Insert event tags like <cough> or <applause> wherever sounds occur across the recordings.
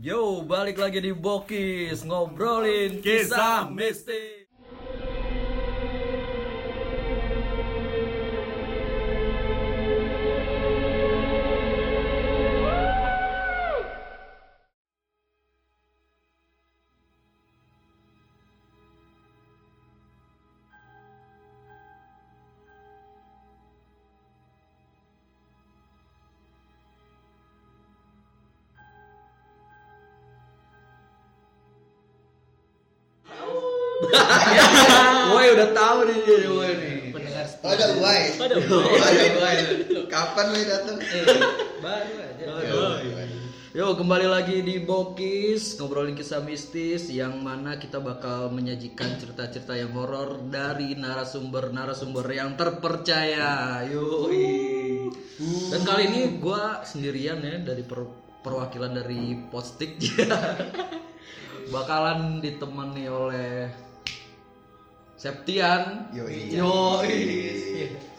Yo, balik lagi di Bokis ngobrolin kisah mistis. Oh, uai. ada uai. Kapan lu datang? Baru aja. Yo, kembali lagi di Bokis ngobrolin kisah mistis yang mana kita bakal menyajikan cerita-cerita yang horor dari narasumber-narasumber yang terpercaya. Yo. Dan kali ini gua sendirian ya dari per- perwakilan dari Postik. <laughs> Bakalan ditemani oleh Septian. Yo Yo.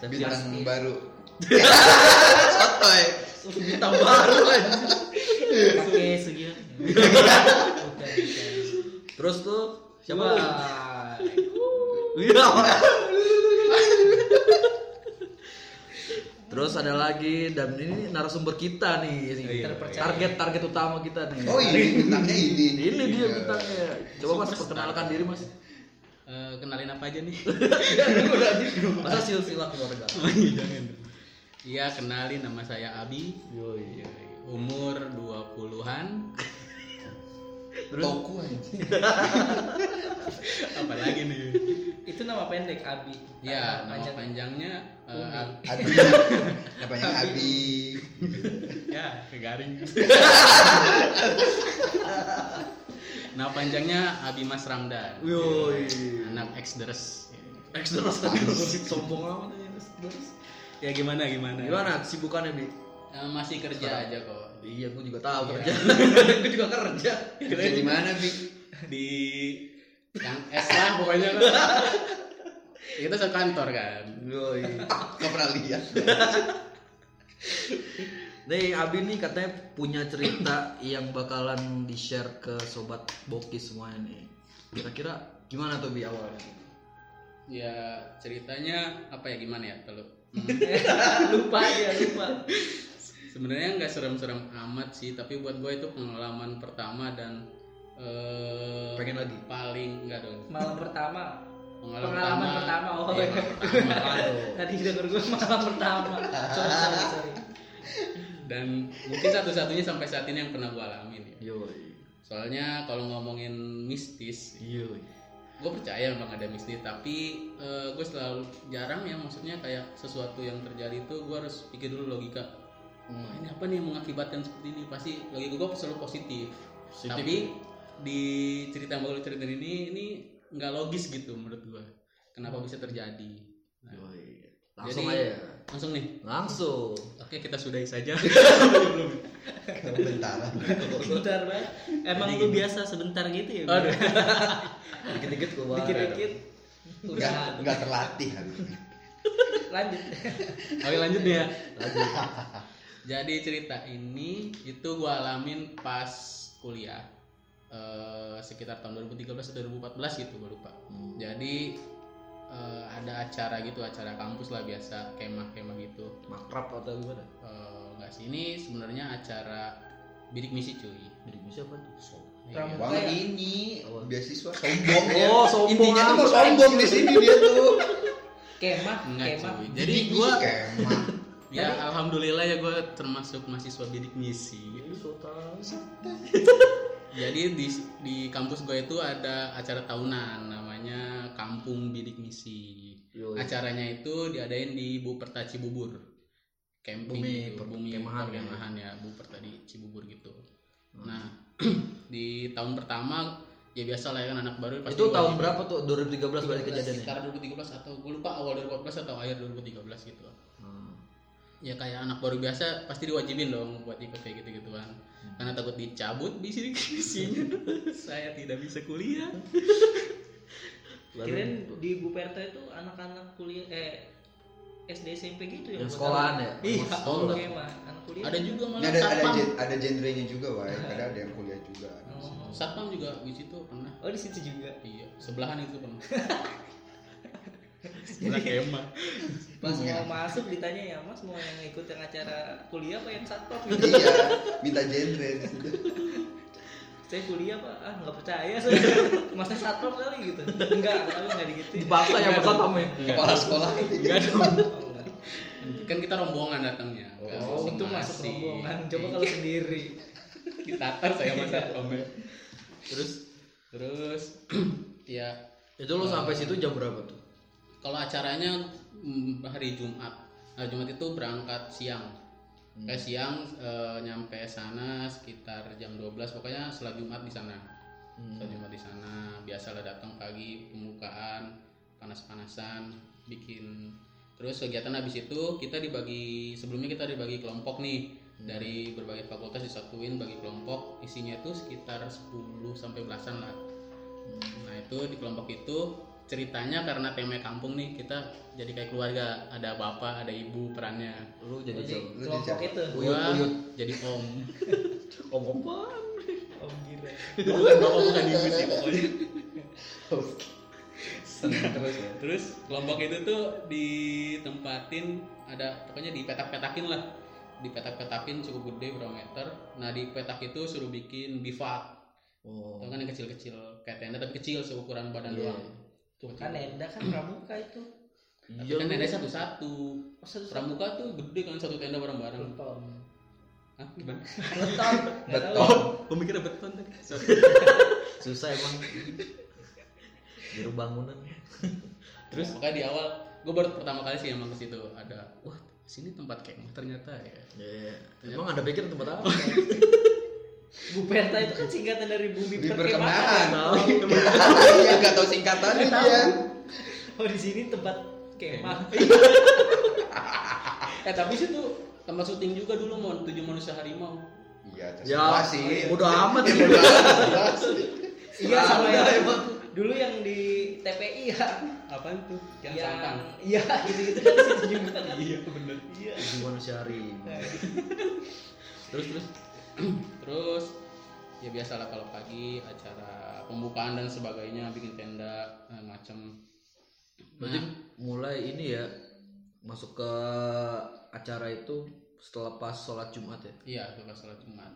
Septian baru. <laughs> Sotoy. bintang baru pakai bukan Terus tuh siapa? Iya. Terus ada lagi dan ini narasumber kita nih. ini. Terpercaya. Target target utama kita nih. Oh ini bintangnya ini. Ini dia bintangnya. Coba Mas perkenalkan diri Mas. Eh, kenalin apa aja nih? <laughs> Masa silsilah keluarga. Jangan. Iya, kenalin nama saya Abi. Yoi. Umur 20-an. Toku anjing. <laughs> Apa lagi nih? itu nama pendek Abi Ya, nama panjang. panjangnya Ab- Abi. Namanya Abi. <laughs> ya, kegaring. Nama panjangnya Abi Mas Ramdan. Yoi. Anak ex deres. Next terus sombong amat ya. Ya gimana gimana? Gimana kesibukannya, Bi? Eh, masih kerja aja kok. Iya, gue juga tahu Iya. kerja. <laughs> gue juga kerja. Kerja di mana, Bi? Di yang es lah pokoknya. <laughs> Kita sekantor kan. Yoi. Gak pernah lihat. <laughs> Nih Abi nih katanya punya cerita <clears throat> yang bakalan di share ke sobat Boki semuanya nih. Kira-kira gimana tuh Bi awalnya? Ya ceritanya apa ya gimana ya kalau Hmm, <laughs> lupa ya lupa sebenarnya nggak serem-serem amat sih tapi buat gue itu pengalaman pertama dan eh, Pengen lagi? paling enggak dong malam pertama pengalaman, pengalaman pertama oh iya. pertama. <laughs> Tadi denger gue malam pertama <laughs> sorry sorry sorry dan mungkin satu-satunya sampai saat ini yang pernah gue alamin ya Yoi. soalnya kalau ngomongin mistis Yoi. gue percaya memang ada mistis tapi gue selalu jarang ya maksudnya kayak sesuatu yang terjadi itu gue harus pikir dulu logika Wah, ini apa nih yang mengakibatkan seperti ini pasti logika gue selalu positif Positif. tapi di cerita yang lu ceritain ini ini nggak logis gitu menurut gue kenapa bisa terjadi Nah, Yoi. Langsung Jadi- aja. Langsung nih? Langsung. oke kita sudahi saja. <laughs> Bentaran. sebentar banget emang lu biasa sebentar gitu ya Aduh. <laughs> Dikit-dikit keluar. dikit-dikit. Udah enggak terlatih lanjut. <laughs> Oke lanjut nih ya. Jadi cerita ini itu gue alamin pas kuliah. Eh, sekitar tahun 2013 atau 2014 gitu gue lupa. Hmm. jadi eh, ada acara gitu acara kampus lah biasa kemah-kemah gitu Makrab atau gimana? Eh, nggak sih ini sebenarnya acara bidik misi cuy Bidik misi apa tuh? Pramuka. Bang ya? ini Apa? beasiswa <laughs> sombong ya. Oh, sombong Intinya tuh mau sombong di sini dia tuh. kemah Enggak kemah cuy jadi Bidik gue misi kemah. <laughs> ya alhamdulillah ya gue termasuk mahasiswa bidik misi so <laughs> jadi di di kampus gue itu ada acara tahunan Kampung Bidik Misi Yoi. acaranya itu diadain di Buperta Cibubur camping Bumi gitu, per- bumi kemahan ya. ya Buperta di Cibubur gitu nah <clears throat> di tahun pertama ya biasa lah ya kan anak baru pasti Itu tahun berapa tuh? 2013 berarti kejadiannya. sekitar 2013 atau gue lupa awal 2014 atau akhir 2013 gitu Hmm. ya kayak anak baru biasa pasti diwajibin dong buat ikut kayak gitu gituan Hmm. karena takut dicabut di sini <laughs> saya tidak bisa kuliah <laughs> kirain di Buperta itu anak-anak kuliah eh SD SMP gitu ya Yang sekolahan ya? iya Sekolah. oke mah anak kuliah. ada juga malah ada ada ada genrenya juga, Wai. Kadang ada yang kuliah juga. Oh. satpam juga di situ pernah Oh di situ juga. iya sebelahan itu pernah <laughs> sebelah kemah Pas Iya. mau masuk ditanya ya Mas mau yang ikut yang acara kuliah apa yang satpam? iya, minta genre di situ. <laughs> saya kuliah pak. Ah nggak percaya. <laughs> Saya masnya satpam kali gitu. Enggak tapi nggak gitu Dipaksa ya bakal tamu ya. Kepala sekolah. Enggak dong. <laughs> Kan kita rombongan datangnya. Oh untuk masuk rombongan. Coba kalau sendiri. <laughs> Ditatar saya sama satpamnya Terus? Terus <clears throat> ya itu lo sampai situ jam berapa tuh? kalau acaranya mm, hari Jumat. Nah, Jumat itu berangkat siang kayak siang eh, nyampe sana sekitar jam 12 pokoknya setelah Jumat di sana. Setelah Jumat di sana. Biasalah datang pagi pembukaan panas-panasan bikin. Terus kegiatan habis itu kita dibagi sebelumnya kita dibagi kelompok nih. Dari berbagai fakultas disatuin bagi kelompok isinya itu sekitar 10 sampai belasan lah. Nah itu di kelompok itu ceritanya karena tema kampung nih kita jadi kayak keluarga ada bapak ada ibu perannya Lu jadi jadi? Lu kelompok jadi itu Uyut, gua uyut. jadi om <laughs> Om apaan? om gila bukan bapak bukan ibu sih pokoknya <laughs> terus ya. terus kelompok itu tuh ditempatin ada pokoknya dipetak-petakin lah dipetak-petakin cukup gede berapa meter nah di petak itu suruh bikin bivak Oh. Tau kan yang kecil-kecil kayak tenda tapi kecil seukuran badan Iya. doang tuh kan Enda kan pramuka itu Iya. kan lu. tenda satu-satu oh, satu pramuka tuh gede kan satu tenda bareng-bareng beton Hah, gimana? beton <laughs> Beton. Pemikirnya beton tadi. <laughs> Susah emang. Biru bangunan. Terus makanya di awal gue baru pertama kali sih emang ke situ ada wah sini tempat kemah ternyata ya. Iya. Emang ada pikir tempat apa? <laughs> Bu Perta itu kan singkatan dari bumi perkemahan. <laughs> Iya, enggak tahu singkatannya dia. oh di sini tempat kemah <laughs> <laughs> Eh tapi situ tempat syuting juga dulu mau tujuh manusia harimau. Iya, Ya, sih. udah amat ya. iya sama yang emang. dulu yang di TPI ya Apaan tuh? Yang yang sampang. iya gitu gitu kan situ juga Iya bener. iya Di manusia hari. Terus terus. <clears throat> Terus ya biasalah kalau pagi acara pembukaan dan sebagainya bikin tenda eh, macem. Berarti Nah, mulai ini ya masuk ke acara itu setelah pas sholat Jumat ya. iya setelah sholat Jumat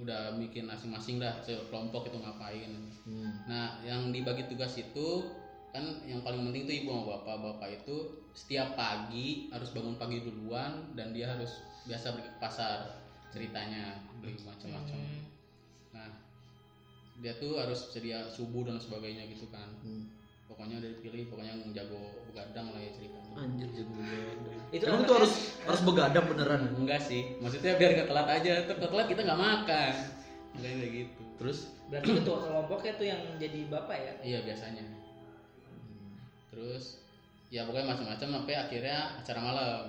udah bikin masing-masing dah kelompok itu ngapain. Hmm. Nah, yang dibagi tugas itu kan yang paling penting tuh ibu sama bapak. Bapak itu setiap pagi harus bangun pagi duluan dan dia harus biasa pergi ke pasar ceritanya beli macam-macam. Hmm. Nah, dia tuh harus sedia subuh dan sebagainya gitu kan. Hmm. Pokoknya udah dipilih, pokoknya yang jago begadang lah ya ceritanya. Anjir jago begadang. Itu Emang anaknya- tuh harus harus begadang beneran. Enggak sih, maksudnya biar gak telat aja. Ter telat kita nggak makan. Enggak kayak gitu. Terus berarti ketua kelompoknya tuh yang jadi bapak ya Iya biasanya. Terus ya pokoknya macam-macam sampai akhirnya acara malam.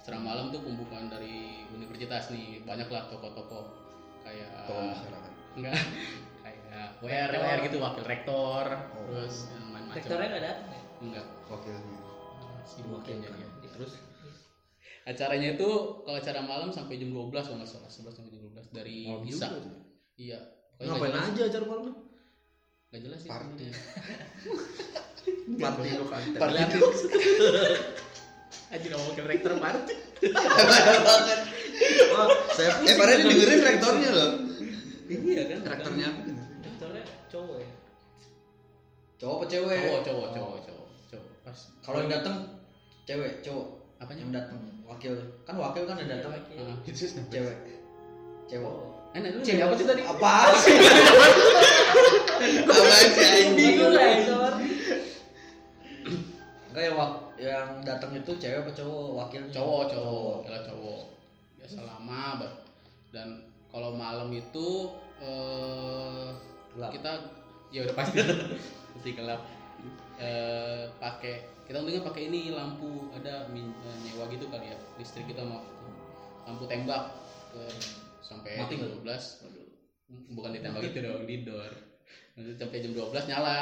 Acara malam tuh pembukaan dari universitas nih banyak lah tokoh-tokoh kayak Tokoh masyarakat. enggak <laughs> kayak WR WR gitu wakil rektor terus yang lain macam. rektornya nggak datang ya Enggak. Wakilnya. Sibuk wakil kayaknya kan. dia. Terus Acaranya itu kalau acara malam sampai jam 12 kalau nggak salah 11 sampai jam 12 dari Malam bisa. Iya. Pokoknya ngapain aja acara malam? nggak jelas sih. Party. <laughs> Party lo kan. Party. <laughs> Aja ngomong ke rektor banget. Wah, saya Eh, padahal dengerin rektornya loh. Iya kan. Rektornya apa? rektornya cowok ya Cowok apa cewek? Cowok, cowok, cowok, cowok, cowok. Pas. Kalau yang datang cewek, cowok. Apanya? Yang datang wakil. Kan wakil kan datang Iya, Ah, itu sih. cewek. Cewek. Eh, nah, lu siapa sih tadi? Apa sih? <laughs> Apaan sih bingung rektor yang datang itu cewek apa cowok wakil Cowok, cowok, kalau cowok. Biasa lama, Mbak. Dan kalau malam itu eh Gelap. kita ya udah pasti <laughs> pasti gelap. Eh pakai kita untungnya pakai ini lampu ada min, eh, nyewa gitu kali ya listrik kita mau lampu tembak ke sampai Mati jam nggak? 12 Waduh, bukan ditembak itu dong di door sampai jam 12 nyala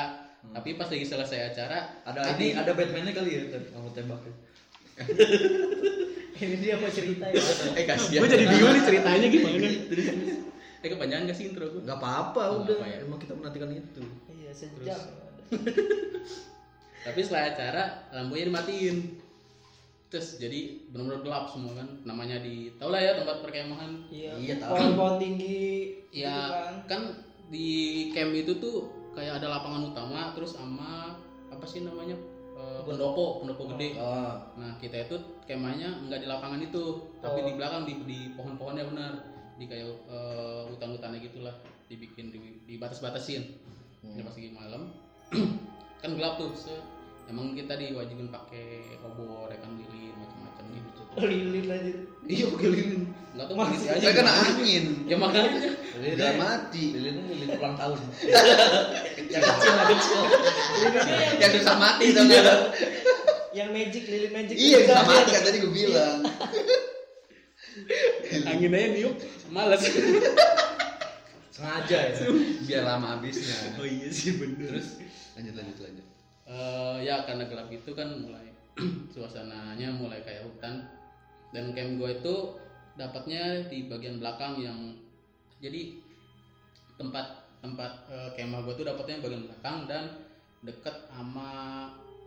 tapi pas lagi selesai acara Ada ini ada Batman-nya kali ya kamu tembak. <laughs> Ini dia mau cerita ya. Eh kasihan. gue jadi bingung nih ceritanya gimana <laughs> terus eh kepanjangan gak sih intro gue Nggak apa-apa Nggak udah. apa ya. Emang kita menantikan itu. Iya, sejam. <laughs> tapi setelah acara lampunya dimatiin terus jadi benar-benar gelap semua kan namanya di tau lah ya tempat perkemahan Iya. Iya, tahu. Pohon-pohon tinggi. gitu ya kan. kan di camp itu tuh kayak ada lapangan utama terus sama apa sih namanya Eh, pendopo pendopo gede Oh. nah kita itu kemahnya nggak di lapangan itu tapi Oh. di belakang di, di pohon-pohonnya benar di kayak eh, hutan-hutannya gitulah dibikin di, dibatas-batasin Hmm. ini pas lagi malam <clears throat> kan gelap tuh se- emang kita diwajibin pakai obor ya kan lilin Oh, lilin aja. iya pakai lilin nggak tahu Masih polisi aja Saya kena angin. ya makanya Udah mati. Lilin ini lilin ulang tahun. <laughs> Yang kecil, yang kecil. Lilinnya yang, susah mati tau nggak? yang magic, lilin magic. Iya susah mati kan tadi gue bilang. angin aja niup malas Sengaja ya. Biar lama habisnya. oh iya sih bener Terus lanjut lanjut lanjut. Eh, ya karena gelap itu kan mulai <clears throat> suasananya mulai kayak hutan dan camp gue itu dapatnya di bagian belakang yang jadi tempat tempat eh, kemah gue tuh dapatnya bagian belakang dan deket sama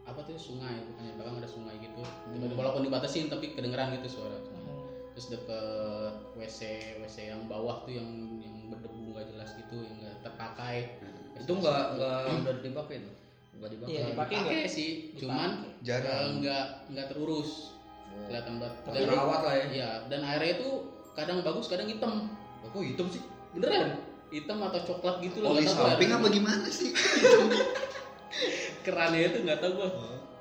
apa tuh sungai bukannya belakang ada sungai gitu walaupun dibatasin tapi kedengeran gitu suara Hmm. terus deket WC WC yang bawah tuh yang yang berdebu nggak jelas gitu yang nggak terpakai Itu nggak nggak udah dipakai tuh. Nggak dipakai. Iya, dipakai Pakai nggak? sih cuman Jarang. eh, nggak nggak terurus Oh. kelihatan banget Dan- rawat lah ya. iya dan airnya itu kadang bagus kadang hitam Loh, Kok hitam sih? beneran hitam atau coklat gitu loh Oli samping apa gimana sih? <laughs> kerannya itu nggak tahu gua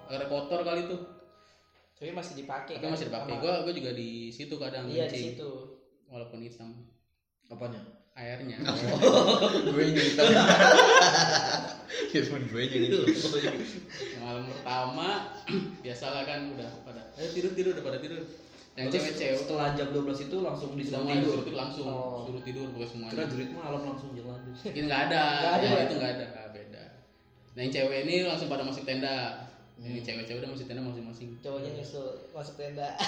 air kotor kali itu Tapi masih dipakai. tapi kan? masih dipakai Sama- gua gua juga di situ kadang Iya di situ. walaupun hitam Apanya? airnya <laughs> gue yang hitam. <laughs> Ya gue yang hitam. malam pertama <clears throat> biasalah kan udah pada ayo tidur tidur udah pada tidur yang Terus cewek-cewek Setelah jam 12 itu langsung disuruh semua tidur. tidur langsung Oh. suruh tidur pokoknya Kira semuanya jerit malam langsung jalan. Mungkin nggak ada, <laughs> Nggak ada yang ya? itu nggak ada, nggak beda. Nah yang cewek ini langsung pada masuk tenda. Ini Hmm. cewek-cewek udah masuk tenda masing-masing. Cowoknya nyusul masuk tenda. <laughs>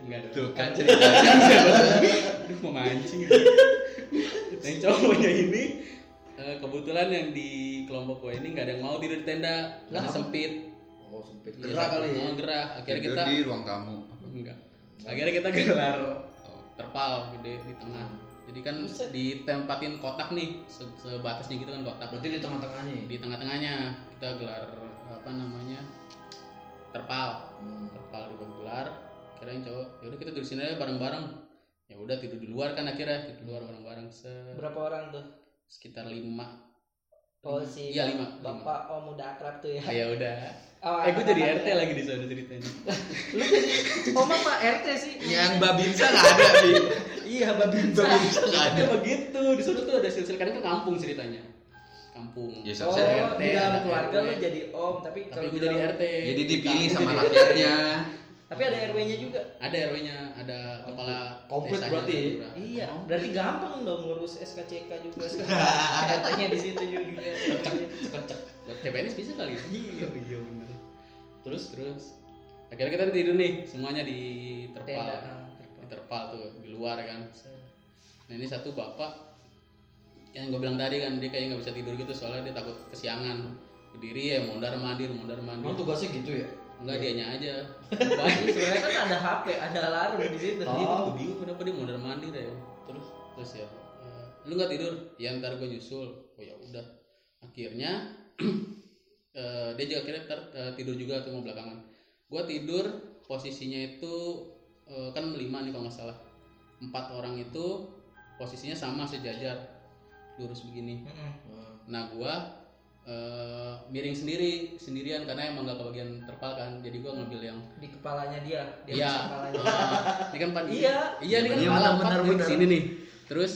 Enggak ada. Tuh kan ceritanya. <laughs> Aduh mau mancing. Nah, yang cowoknya ini eh, kebetulan yang di kelompok gue ini nggak ada yang mau tidur di tenda karena sempit. Oh, sempit. Iya, Gerak kali ya. oh, gerah. Akhirnya Tidur kita di ruang tamu. enggak. Akhirnya kita gelar Oh. terpal gede di tengah. Jadi kan Buset. ditempatin kotak nih se- sebatasnya gitu kan kotak. Berarti di tengah-tengahnya. ya? di tengah-tengahnya kita gelar apa namanya terpal Hmm. terpal di gelar kirain cowok ya udah kita tidur sini aja bareng-bareng ya udah tidur di luar kan akhirnya tidur di luar bareng-bareng se Berapa orang tuh? sekitar lima Oh Lima. si iya lima lima. Bapak Om udah akrab tuh ya. Ah, ya udah Oh, eh gue jadi RT ya. lagi di sana ceritanya Lu jadi Om apa RT sih? Yang Babinsa nggak ada sih. Iya, Babinsa. Babinsa nggak ada. ada begitu di sana tuh ada silsil kadang kan kampung ceritanya kampung Ya, Oh, RT, di dalam keluarga lu jadi Om, tapi tapi kalau gue di jadi RT Jadi dipilih Kamu sama jadi rakyatnya. <laughs> Tapi ada RW-nya juga. ada RW-nya ada kepala Komplit berarti. Iya, berarti gampang dong ngurus SKCK juga. <laughs> RT-nya di situ juga. Kecek. buat CPNS bisa kali ya? Iya. iya bener terus terus akhirnya kita tidur nih semuanya di terpal Tenda. ah, di terpal tuh di luar kan nah ini satu bapak yang gue bilang tadi kan dia kayak nggak bisa tidur gitu soalnya dia takut kesiangan berdiri ya mondar mandir mondar mandir Emang tugasnya gitu ya? enggak dianya aja <laughs> Banyak sebenarnya kan ada HP, ada alarm di situ. Oh. Iya, gue bingung kenapa dia mondar mandir ya. Terus terus ya, eh, lu nggak tidur? Ya ntar gue nyusul. Oh ya udah. Akhirnya <clears throat> eh, dia juga akhirnya ntar, eh, tidur juga tuh belakangan. Gue tidur posisinya itu eh, kan lima nih kalau nggak salah. Empat orang itu posisinya sama sejajar lurus begini. Nah gua eh, miring sendiri sendirian karena emang gak kebagian terpal kan. Jadi gua ngambil yang Di kepalanya dia, di Iya. kepalanya. <laughs> ini kan pan Iya. iya ini kan Iya, kepala benar, empat benar. sini nih terus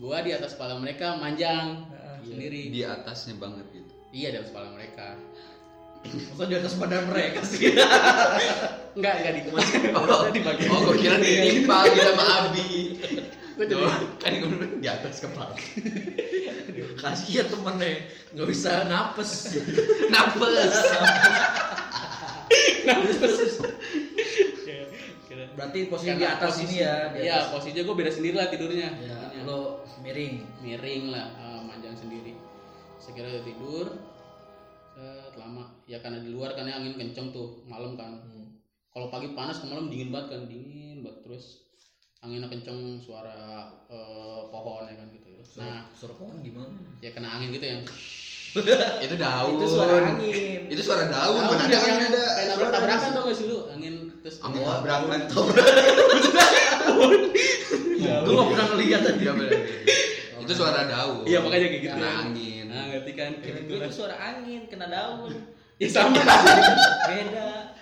gua di atas kepala mereka manjang Heeh. sendiri Di atasnya banget. Iya di atas kepala mereka Masa di atas badan mereka sih? enggak enggak di <laughs> oh, di bagian Oh, gue kira ditimpa gitu sama Abi. Tuh, kan gue bilang di atas kepala. Kasihan temennya, nggak bisa napes. Napes. Berarti posisi di atas posisi- ini ya, di Iya, posisinya gue beda sendiri lah tidurnya. Ya, Makanya. lo miring. miring lah saya kira udah tidur set lama ya karena di luar kan ya angin kenceng tuh malam kan kalau pagi panas ke malam dingin banget kan dingin banget terus anginnya kenceng suara eh, pohon ya kan gitu nah Suara pohon gimana? ya kena angin gitu yang <laughs> Itu daun. Itu suara angin. Itu suara daun. Mana ada yang angin ada. kayak tabrakan tau gak sih lu angin terus Angin Oh, tabrakan. Gue gak pernah ngeliat tadi. Benar. Itu suara daun. iya makanya kayak gitu angin. Nah ngerti kan kayak Kira gue itu suara angin kena daun. ya sama Beda.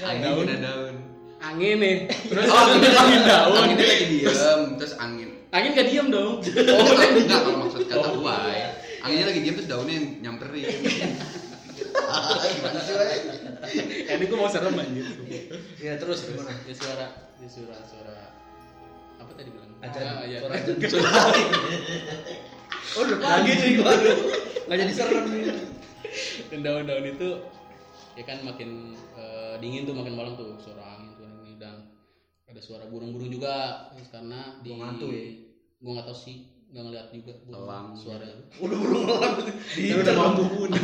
Angin kena daun. angin nih terus Oh, angin, angin daun Anginnya lagi diem, terus angin. angin gak diem dong Oh, <laughs> enggak kalau maksud kata gua. ya. Anginnya lagi diem terus daunnya yang nyamperin. <laughs> Gimana sih, ini gue mau serem anjir Ya terus gimana? ya suara ya suara suara apa tadi bilang Ajan. Ah, iya. Suara. <laughs> Oh udah pagi. gua. Gak jadi serem nih. dan daun-daun itu ya kan makin eh, dingin tuh makin malam tuh. Suara angin tuh ini dan ada suara burung-burung juga. Karena di Burung hantu ya? gue nggak tahu sih nggak ngeliat juga burung suara. Itu Udah burung elang. Kan udah mampu punah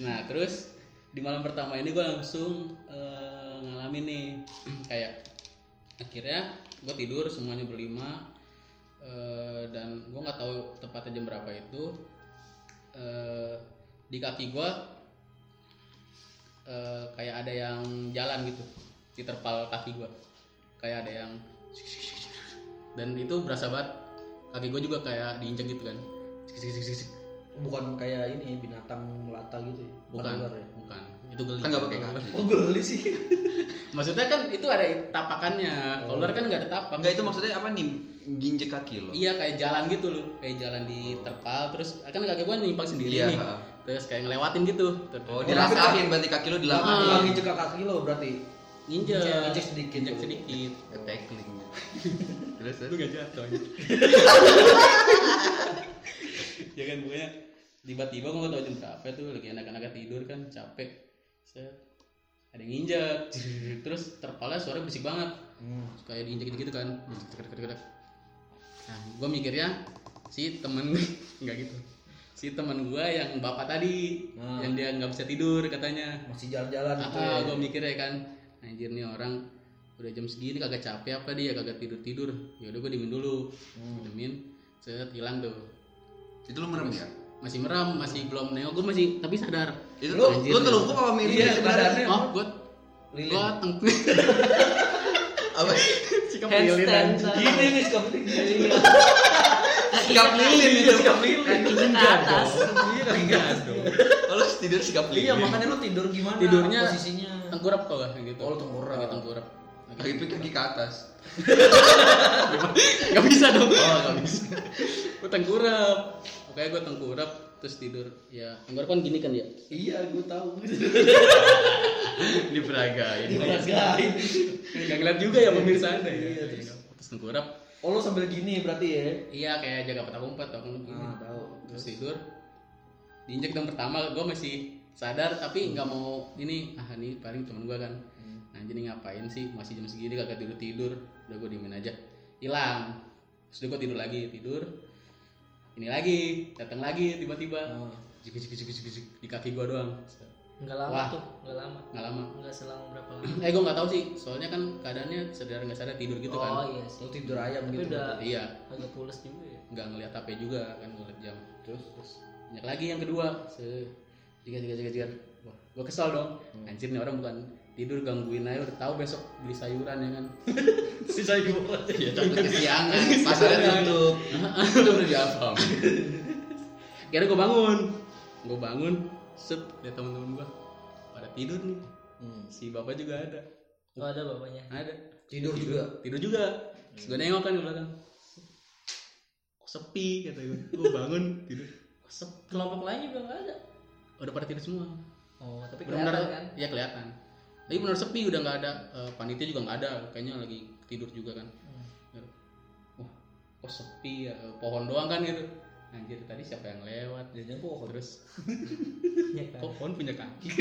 nah terus di malam pertama ini gue langsung eh, ngalamin nih. <clears throat> Kayak akhirnya gue tidur semuanya berlima eh, dan gue nggak tahu tepatnya jam berapa itu eh, di kaki gue eh, kayak ada yang jalan gitu di terpal kaki gue kayak ada yang dan itu berasa banget kaki gue juga kayak diinjek gitu kan Bukan kayak ini binatang melata gitu ya. bukan ular ya. Itu geli Kan nggak pakai kaki. Oh geli sih. <laughs> maksudnya kan itu ada tapakannya kalau ular kan nggak ada tapak Enggak itu maksudnya apa nih? Ginjek kaki lo. iya kayak jalan gitu loh kayak jalan di terpal terus kan kaki gue nyimpang sendiri Iya. nih terus kayak ngelewatin gitu Oh, dilasahin berarti kaki lo Ah, dilasahin. lagi cekak kaki lo berarti. nginjek Nginjek sedikit. Nginjek sedikit Tackling. <laughs> Terus terus. lu gak jatuh <laughs> ya kan pokoknya tiba-tiba gue gak tau jam berapa tuh lagi anak-anak tidur kan capek set. Ada yang nginjek <laughs> terus terpalnya suara berisik banget. Hmm. kayak diinjek gitu kan. Nah gue mikirnya si temen <laughs> nggak gitu. Si temen gue yang bapak tadi Ah. yang dia nggak bisa tidur katanya. Masih jalan-jalan gitu ya. ah, gue mikirnya kan anjir nih orang udah jam segini kagak capek apa dia? Kagak tidur tidur ya udah gue diemin dulu. Hmm. diemin set hilang tuh. Itu lo merem ya? masih meram masih belum nengok. Gue masih tapi sadar Itu Lu- anjir, lo telungkup apa mimpi Iya, sebenarnya? oh gue Lilin. gue teng <laughs> Apa? sikap lilin anjing. Gini nih sikap lilin. Sikap lilin itu. Sikap lilin. Kaki ke atas. Iya gantung. Kalau tidur sikap lilin. Iya makanya lo tidur gimana? Tidurnya posisinya. tengkurap kok gak gitu Oh, tengkurap. Lagi tengkurap Kaki kaki ke atas. <laughs> Gak bisa dong. Oh, gak bisa. gue tengkurap. Pokoknya gue tengkurap terus tidur. Ya, tengkurap kan gini kan ya. Iya, gue tahu. <laughs> Diperagain. Diperagain. Gak ngeliat juga ya pemirsa anda ya. Iya, terus. Terus tengkurap. Oh, lo sambil gini berarti ya? Iya kayak jaga petak umpet tau kan gini. Ah, tahu. Terus tidur. Diinjek yang pertama gue masih sadar tapi nggak mau ini ah ini paling temen gue kan nah jadi ngapain sih masih jam segini kagak tidur tidur udah gue diemin aja hilang terus gue tidur lagi tidur ini lagi datang lagi tiba-tiba Ah. jik jik jik jik jik di kaki gua doang Enggak lama Wah. tuh, enggak lama. nggak lama Enggak selang berapa lama. eh gua nggak tahu sih soalnya kan keadaannya sadar nggak sadar tidur gitu oh kan iya sih. Lo tidur ayam Tapi gitu. udah iya agak pules juga ya. nggak ngeliat HP juga kan ngeliat jam Terus terus banyak lagi yang kedua se jika jika jika jika wah gua kesal dong anjir nih orang bukan tidur gangguin aja udah tahu besok beli sayuran ya kan <laughs> si sayuran. Ya takut kesiangan. Pasarnya tutup. <laughs> udah udah diapam kira gue bangun gue bangun set lihat teman-teman gue pada tidur nih Hmm. si bapak juga ada Oh ada bapaknya. ada Tidur juga. tidur juga terus gue nengok kan di belakang kok sepi kata gue gue bangun tidur kok sepi Kelompok lain juga enggak ada. udah pada tidur semua Oh, tapi benar kelihatan kan. ya kelihatan tapi benar sepi udah nggak ada Eh, panitia juga nggak ada kayaknya lagi tidur juga kan wah kok sepi ya Eh, pohon doang kan gitu anjir tadi siapa yang lewat Jangan pohon. terus Iya <laughs> kan. kok pohon punya kaki <laughs>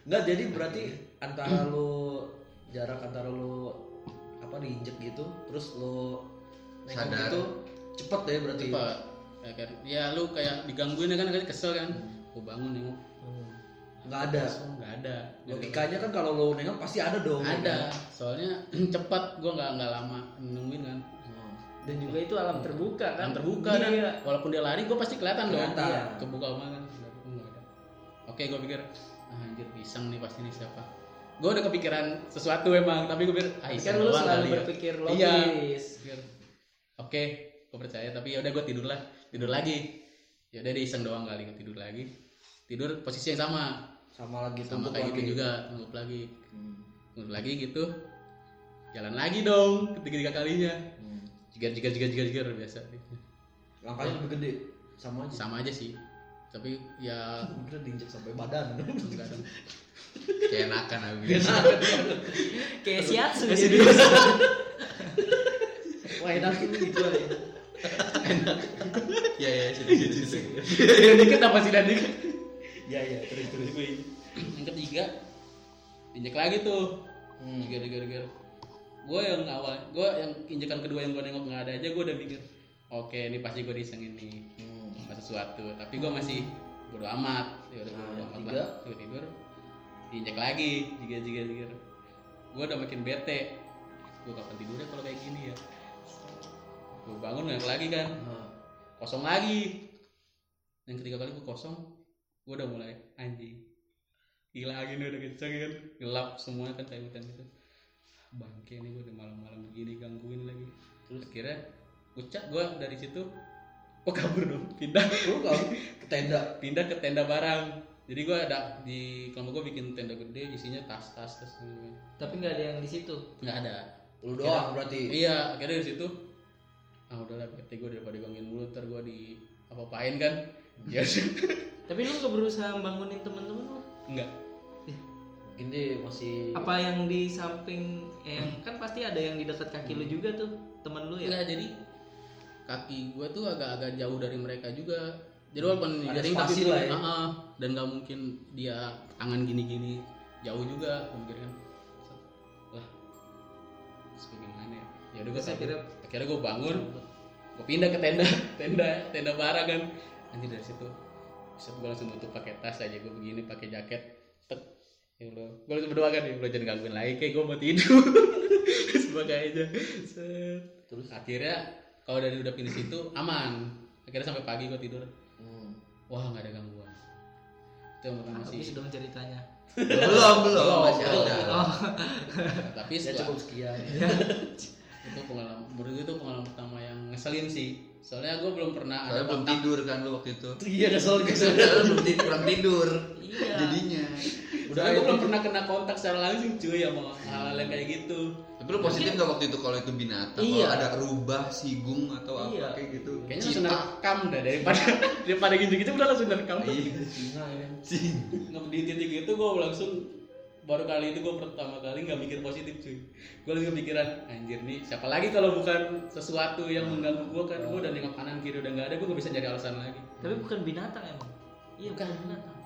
Enggak, jadi berarti antara lo jarak antara lo apa diinjek gitu terus lo Sadar. gitu cepet ya berarti Cepat. Ya kan. Ya lu kayak digangguin ya kan kan kesel kan. Gua bangun nengok. Hmm. Nggak ada Kosong, nggak ada. logikanya kan kalau lo nengok pasti ada dong ya Ada. kan? Soalnya <clears throat> cepat gua nggak nggak lama nungguin kan. Hmm. Dan juga itu alam terbuka kan. Kan terbuka dan Iya. walaupun dia lari gua pasti kelihatan dong. Kelihatan. Iya. Kebuka kan. Nggak ada. Oke gua pikir ah, anjir pisang nih pasti nih siapa. Gua udah kepikiran sesuatu emang tapi gua pikir ah kan lu selalu kali ya. berpikir Iya. logis. Pikir, Oke, gue percaya. Tapi yaudah gue tidur lah, tidur lagi. Yaudah dia iseng doang kali gue tidur lagi. Tidur posisi yang sama, sama lagi sama kayak lagi. gitu juga, nunggu lagi, Hmm. lagi gitu. Jalan lagi dong, ketiga tiga kalinya. Hmm. Jigar jigar jigar jigar jigar biasa. langkahnya lebih gede sama aja Sama aja sih. Tapi ya Kira diinjek sampai badan. <laughs> Kayak enakan habis. Kayak siatsu jadi. bisa. wah enak ini gitu aja Iya iya situ situ situ. Yang <laughs> dikit apa sih dan dikit? ya ya terus terus <clears throat> Yang ketiga, injek lagi tuh. Hmm. Jigar jigar jigar. Gue yang awal, gue yang injekan kedua yang gue nengok nggak ada aja, gue udah mikir, oke ini pasti gue disengin nih. Hmm. sesuatu tapi gue masih bodo amat ya udah Nah, bodo amat tiga. lah gue tidur diinjek lagi jika jika jika gue udah makin bete gue kapan tidurnya kalau kayak gini ya gue bangun nggak lagi kan Nah, kosong lagi yang ketiga kali gue kosong gue udah mulai anjing gila angin udah kencang kan? Gelap semua kan kayak hutan gitu bangke nih gue udah malam-malam begini gangguin lagi. Terus? Akhirnya ucap gue dari situ. Oh kabur dong pindah. Lu kau ke tenda? Pindah ke tenda barang. Jadi gue ada di kelompok gue bikin tenda gede isinya tas tas tas gitu. Tapi nggak ada yang di situ. nggak ada. Lu doang berarti? Iya akhirnya dari situ ah udahlah PT gue daripada gangguin mulu ntar gue di apa apain kan. <laughs> Ya Tapi lu nggak berusaha bangunin temen-temen lu? enggak dia masih Apa yang di samping eh, yang kan pasti ada yang di dekat kaki lu juga tuh temen lu ya? enggak jadi kaki gue tuh agak-agak jauh dari mereka juga. Jadi walaupun Ada jaring tapi lah ya. Ah. dan nggak mungkin dia tangan gini-gini jauh juga gue mikir kan lah terus bagaimana ya? Ya udah gue akhirnya- akhirnya gue bangun. Gue pindah ke tenda <laughs> tenda tenda barang kan. Anjir dari situ. Bisa gue langsung tutup pakai tas aja gue begini pakai jaket. Tek ya Allah gue langsung berdoa kan ya Allah jangan gangguin lagi kayak gue mau tidur <laughs> sebagai aja Set. terus akhirnya kalau dari udah pindah situ aman akhirnya sampai pagi gue tidur hmm. wah nggak ada gangguan itu yang pertama Habis sih dong ceritanya. Belum belum Belum, masih belum. ada. Oh, tapi ya cukup sekian <laughs> itu pengalaman menurut gue itu pengalaman pertama yang ngeselin sih soalnya gue belum pernah ada Soalnya belum kontak tidur kan lu waktu itu. iya kesel kesel belum tidur, kurang tidur. iya. Udah gue belum pernah kena kontak secara langsung cuy sama hal-hal yang kayak gitu Tapi lu positif nggak waktu itu kalau itu binatang? Iya. Kalau ada rubah, sigung atau apa Iya. kayak gitu? kayaknya langsung rekam dah daripada <laughs> <laughs> daripada gitu-gitu udah langsung rekam Iya. singa ya di titik itu gue langsung baru kali itu gue pertama kali nggak mikir positif cuy gue langsung kepikiran anjir nih siapa lagi kalau bukan sesuatu yang mengganggu gue kan gue udah nengok kanan kiri udah nggak ada gue nggak bisa cari alasan lagi Tapi bukan binatang emang. Iya bukan binatang.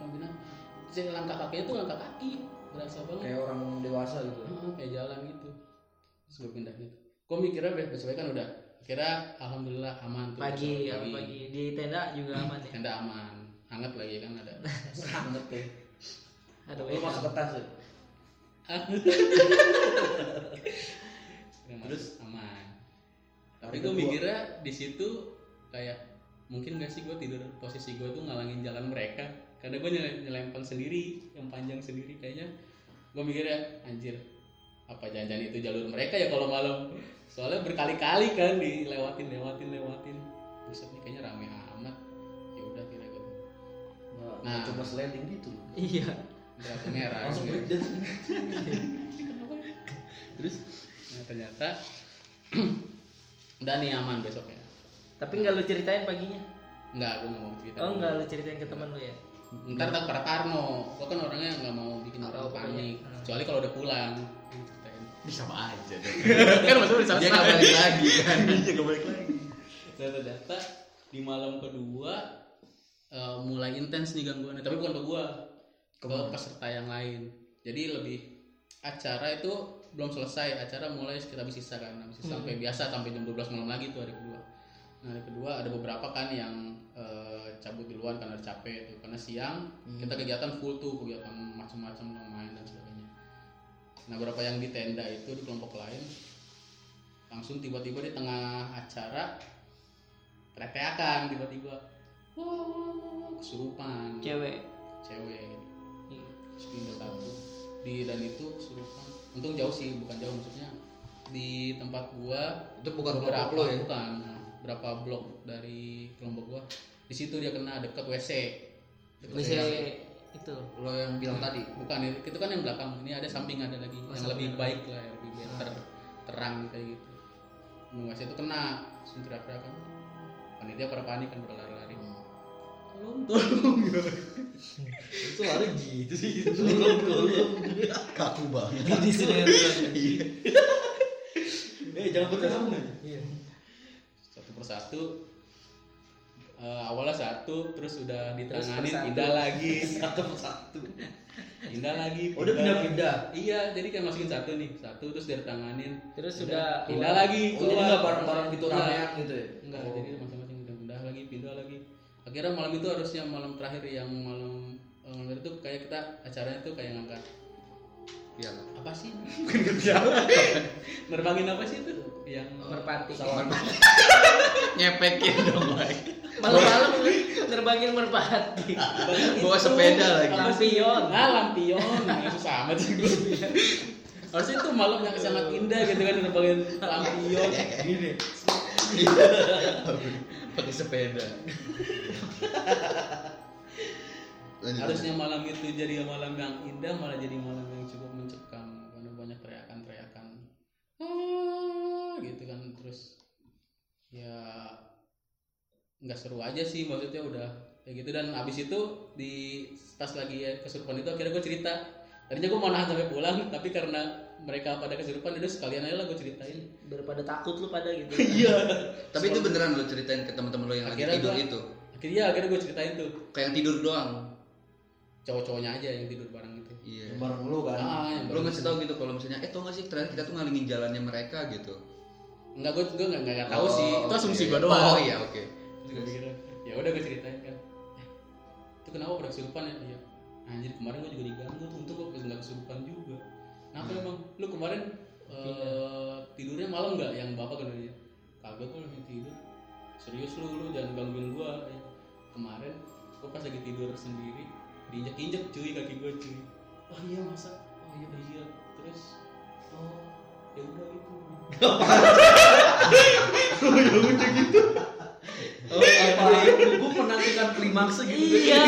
Jadi langkah kakinya tuh langkah kaki. Berasa banget. Kayak orang dewasa gitu. Heeh, kayak jalan gitu. Terus gue pindah gitu. Gue mikirnya be- besoknya kan udah kira alhamdulillah aman tuh. Pagi, ya, pagi. Di tenda juga aman ya. tenda aman. Hangat lagi kan ada. <laughs> Sangat tuh Ada lu masuk ke tas ya? <laughs> Terus? aman. Tapi gue mikirnya di situ kayak mungkin gak sih gue tidur? Posisi gue tuh ngalangin jalan mereka karena gue nyelempang sendiri yang panjang sendiri kayaknya gue mikirnya anjir apa jangan-jangan itu jalur mereka ya kalau malam soalnya berkali-kali kan dilewatin lewatin lewatin buset nih kayaknya rame amat ya udah kira gue nah, Nah. coba sliding gitu Iya. berapa merah langsung gitu. terus nah ternyata <clears throat> udah nih aman besoknya Tapi nggak lu ceritain paginya. Enggak, gue gak mau cerita. Oh nggak lu ceritain ke temen lu ya. Ntar tak pada Parno. Gue kan orangnya nggak mau bikin orang panik. iya. Kecuali kalau udah pulang. Bisa sama aja <laughs> kan maksudnya udah Dia <laughs> nggak balik lagi kan? Dia nggak balik lagi. Data-data di malam kedua eh, mulai intens nih gangguannya. Tapi bukan ke gue, ke peserta yang lain. Jadi lebih acara itu belum selesai acara mulai sekitar habis sisa kan habis sisa sampai biasa sampai jam 12 malam lagi tuh hari kedua nah hari kedua ada beberapa kan yang eh, cabut duluan karena capek tuh. Karena siang kita kegiatan full tuh kegiatan macam-macam main dan sebagainya. Nah beberapa yang di tenda itu di kelompok lain langsung tiba-tiba di tengah acara teriak-teriakan tiba-tiba. Wah, kesurupan. Cewek. cewek. Iya. sepindah satu. Di dan itu kesurupan. Untung jauh sih bukan jauh maksudnya di tempat gua Itu bukan beberapa kelompok lo ya? bukan. Nah, berapa blok dari kelompok gua di situ dia kena deket WC Deket Bisa itu. Lo yang bilang tadi. bukan itu kan yang belakang ini ada samping ada lagi yang lebih baik lah yang lebih biar ter- terang kayak gitu WC itu kena teriak-teriak kan panitia pada panik kan pada lari-lari tolong tolong Itu lari gitu sih. Tolong tolong. Kaku banget. Di sini. Iya. Eh jangan berkesan. Iya. satu persatu eh, awalnya satu terus udah ditangani pindah lagi <laughs> Satu persatu. pindah lagi Oh, dia pindah-pindah? iya jadi kayak masukin satu nih satu terus dia tanganin Terus sudah pindah lagi Oh, jadi nggak bareng-bareng gitu Enggak. ramean gitu ya? enggak Oh. jadi masing-masing udah pindah lagi pindah lagi akhirnya malam itu harusnya malam terakhir yang malam eh, malam itu kayak kita acaranya tuh kayak ngangkat Iya. apa sih <laughs> bukan kerja <laughs> nerbangin apa sih itu yang merpati. <laughs> Nyepekin dong, Mike. Malam-malam nerbangin merpati. Bawa sepeda lagi. Lampion. ah lampion susah amat sih gue harusnya itu malam yang sangat indah gitu kan nerbangin lampion Gini. Pakai sepeda. Lanjut. harusnya malam itu jadi malam yang indah malah jadi malam yang cukup mencekam karena banyak teriakan-teriakan ah gitu kan terus ya nggak seru aja sih maksudnya udah kayak gitu dan abis itu di pas lagi kesurupan itu akhirnya gue cerita tadinya gue mau nahan sampai pulang tapi karena mereka pada kesurupan udah sekalian aja lah gue ceritain Daripada takut lu pada gitu. iya Tapi itu beneran lo ceritain ke teman-teman lo yang lagi Akhirnya tidur gua- itu. akhirnya akhirnya gue ceritain tuh Kayak yang tidur doang. Cowok-cowoknya aja yang tidur bareng itu Iya. Bareng lu kan. ah yang Lo ngasih tahu gitu kalau misalnya, eh tau gak sih ternyata kita tuh ngalingin jalannya mereka gitu. Enggak, gue gue nggak nggak tahu sih. Itu asumsi gue doang. Oh iya oke. Pikir, ya udah gue ceritain kan. Eh, itu kenapa pada kesurupan ya? Iya. Anjir kemarin gue juga diganggu tuh, untung gue nggak kesurupan juga. Kenapa emang? Lu kemarin eh, tidurnya malam nggak? Yang bapak kan dia? Kagak gue lagi tidur. Serius lu, lu jangan gangguin gue. Kemarin gue pas lagi tidur sendiri, diinjek-injek cuy kaki gue cuy. Oh iya masa? Oh iya iya. Terus oh ya udah gitu. Oh, apa itu? Gue menantikan klimaksnya gitu. Iya.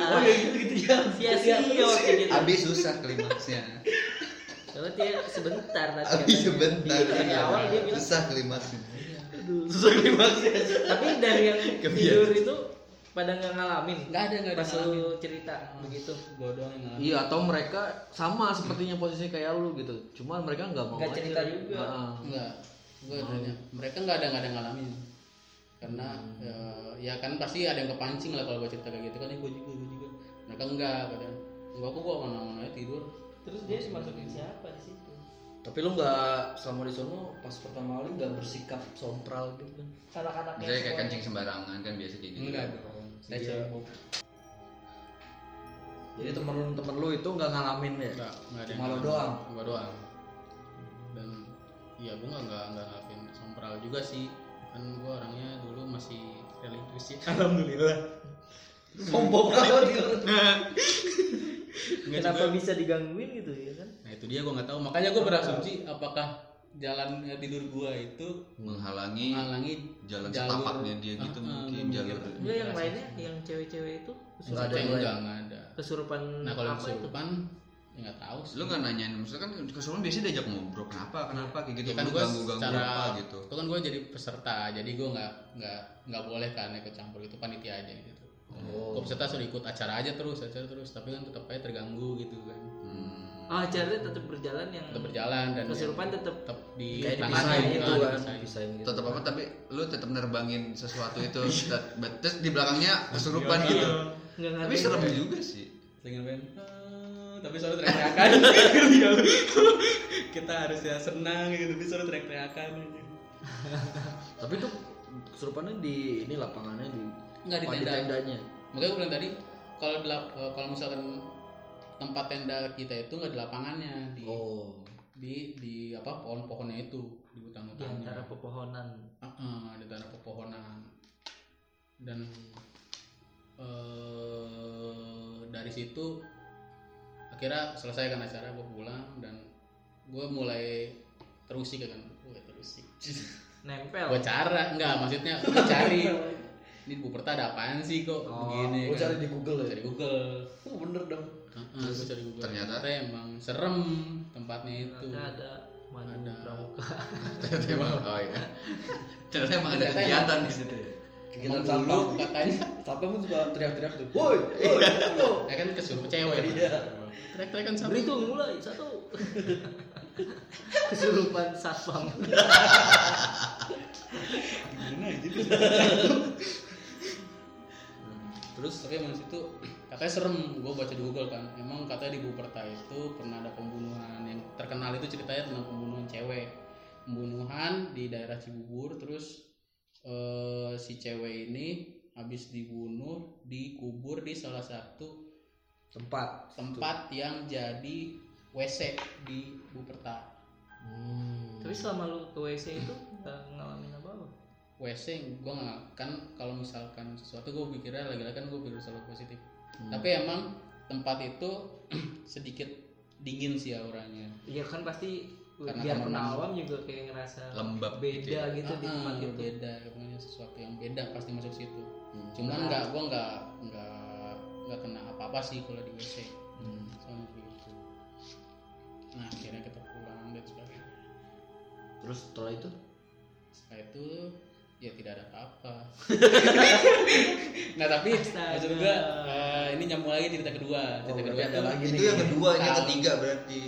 Oh ya gitu gitu ya. Sia-sia kayak gitu. Abis susah klimaksnya. Soalnya dia sebentar tadi. Abis katanya. sebentar. Di- Dari awal dia bilang Susah klimaksnya. Susah klimaksnya. tapi dari yang tidur itu pada nggak ngalamin Nggak ada, nggak ada pas ngalamin. lu cerita begitu gue doang yang ngalamin Iya atau mereka sama sepertinya posisi kayak lu gitu. Cuma mereka nggak mau Nggak aja. cerita juga. Heeh. enggak gue tanya mereka nggak ada nggak ada ngalamin karena ya, ya kan pasti ada yang kepancing lah kalau gue cerita kayak gitu kan ya gue juga gue juga mereka enggak kadang enggak kok gue mana mana tidur terus dia masukin siapa di situ Tapi lu nggak selama di sono pas pertama kali nggak bersikap sompral gitu kan? Misalnya kayak semuanya. kencing sembarangan kan biasa kayak gitu. enggak dong saya Iya. cebok Jadi temen-temen lu itu nggak ngalamin ya? enggak enggak ada Cuma yang lo ngalamin. doang? gue doang dan ya gue nggak nggak nggak ngelakuin sompral juga sih kan gue orangnya dulu masih religius ya <laughs> alhamdulillah Sombong <laughs> banget. Nggak kenapa juga. bisa digangguin gitu ya kan nah itu dia gue nggak tahu makanya gue berasumsi apakah jalan eh, tidur gua itu Menghalangi menghalangi jalan jalur- setapaknya dia gitu Ah, ah, mungkin gua jalur. enggak yang lainnya yang cewek-cewek itu Nggak ada enggak enggak ada kesurupan nah kalau apa itu kesurupan ya nggak tahu sih Lu nggak nanyain, maksudnya kan kesurupan biasanya diajak ngobrol kenapa, kenapa kayak gitu. ya kan Lu gue ganggu-ganggu secara apa gitu. itu kan gue jadi peserta jadi gue nggak nggak nggak boleh kan ikut campur itu panitia aja gitu Oh. gue peserta suruh ikut acara aja terus acara terus tapi kan tetap aja terganggu gitu kan. Oh acaranya tetap berjalan yang tetap berjalan dan kesurupan tetap tetap di tangan dipisahin gitu, gitu kan, dipisahin. dipisahin gitu. tetap apa tapi lu tetap nerbangin sesuatu itu <laughs> bet- terus di belakangnya kesurupan gitu nggak tapi ngerti serem juga sih Dengan band tapi suara teriak-teriakan <laughs> kita harusnya senang gitu tapi suara teriak-teriakan aja. <laughs> Tapi itu kesurupannya di ini lapangannya di Nggak di oh, tenda. tendanya. makanya gue bilang tadi kalau eh, kalau misalkan tempat tenda kita itu nggak di lapangannya di Oh. di di apa pohon-pohonnya itu di di hutan-hutannya antara pepohonan. Heeh, di tanah pepohonan. Dan eh dari situ akhirnya selesai kan acara gue pulang dan gue mulai terusik kan. Gue terusik. <laughs> Nempel. Gue cara enggak maksudnya gue cari. Ini Bu Perta ada apaan sih kok begini gue kan. cari di Google ya. cari Google. Oh, bener dong. Heeh, gue cari Google ternyata? emang serem tempatnya itu Ternyata ada Ada. pramuka <laughs> Ternyata emang oh iya. Ternyata emang ada Ternyata kegiatan di situ. ya. Kegiatan sampah. katanya Sampah pun suka teriak-teriak tuh. Woi, woi, woi. ya kan kesuruh cewek Iya. teriak-teriak kan sama berhitung mulai satu <laughs> kesurupan satpam <laughs> Terus tapi emang situ <clears throat> katanya serem gue baca di Google kan emang katanya di Buperta itu pernah ada pembunuhan yang terkenal itu ceritanya tentang pembunuhan cewek pembunuhan di daerah Cibubur terus eh, si cewek ini habis dibunuh dikubur di salah satu tempat. tempat yang jadi WC di Buperta Hmm. tapi selama lu ke WC itu WC gue nggak kan kalau misalkan sesuatu gue pikirnya lagi-lagi kan gue pikir selalu positif Hmm. tapi emang tempat itu <clears throat> sedikit dingin sih auranya iya kan pasti Karena biar kan awam juga kayak ngerasa Lembab beda gitu ya. gitu di Ah, tempat itu beda pokoknya sesuatu yang beda pasti masuk situ Hmm. cuman Nah. nggak gue nggak nggak nggak kena apa-apa sih kalau di WC Hmm. soalnya begitu nah akhirnya kita pulang dan sebagainya Terus setelah itu setelah itu ya tidak ada apa-apa nah tapi Astaga. maksud gue eh, ini nyambung lagi cerita kedua Oh, cerita berarti kedua ada tuh lagi Itu nih. yang kedua, ini yang ketiga berarti.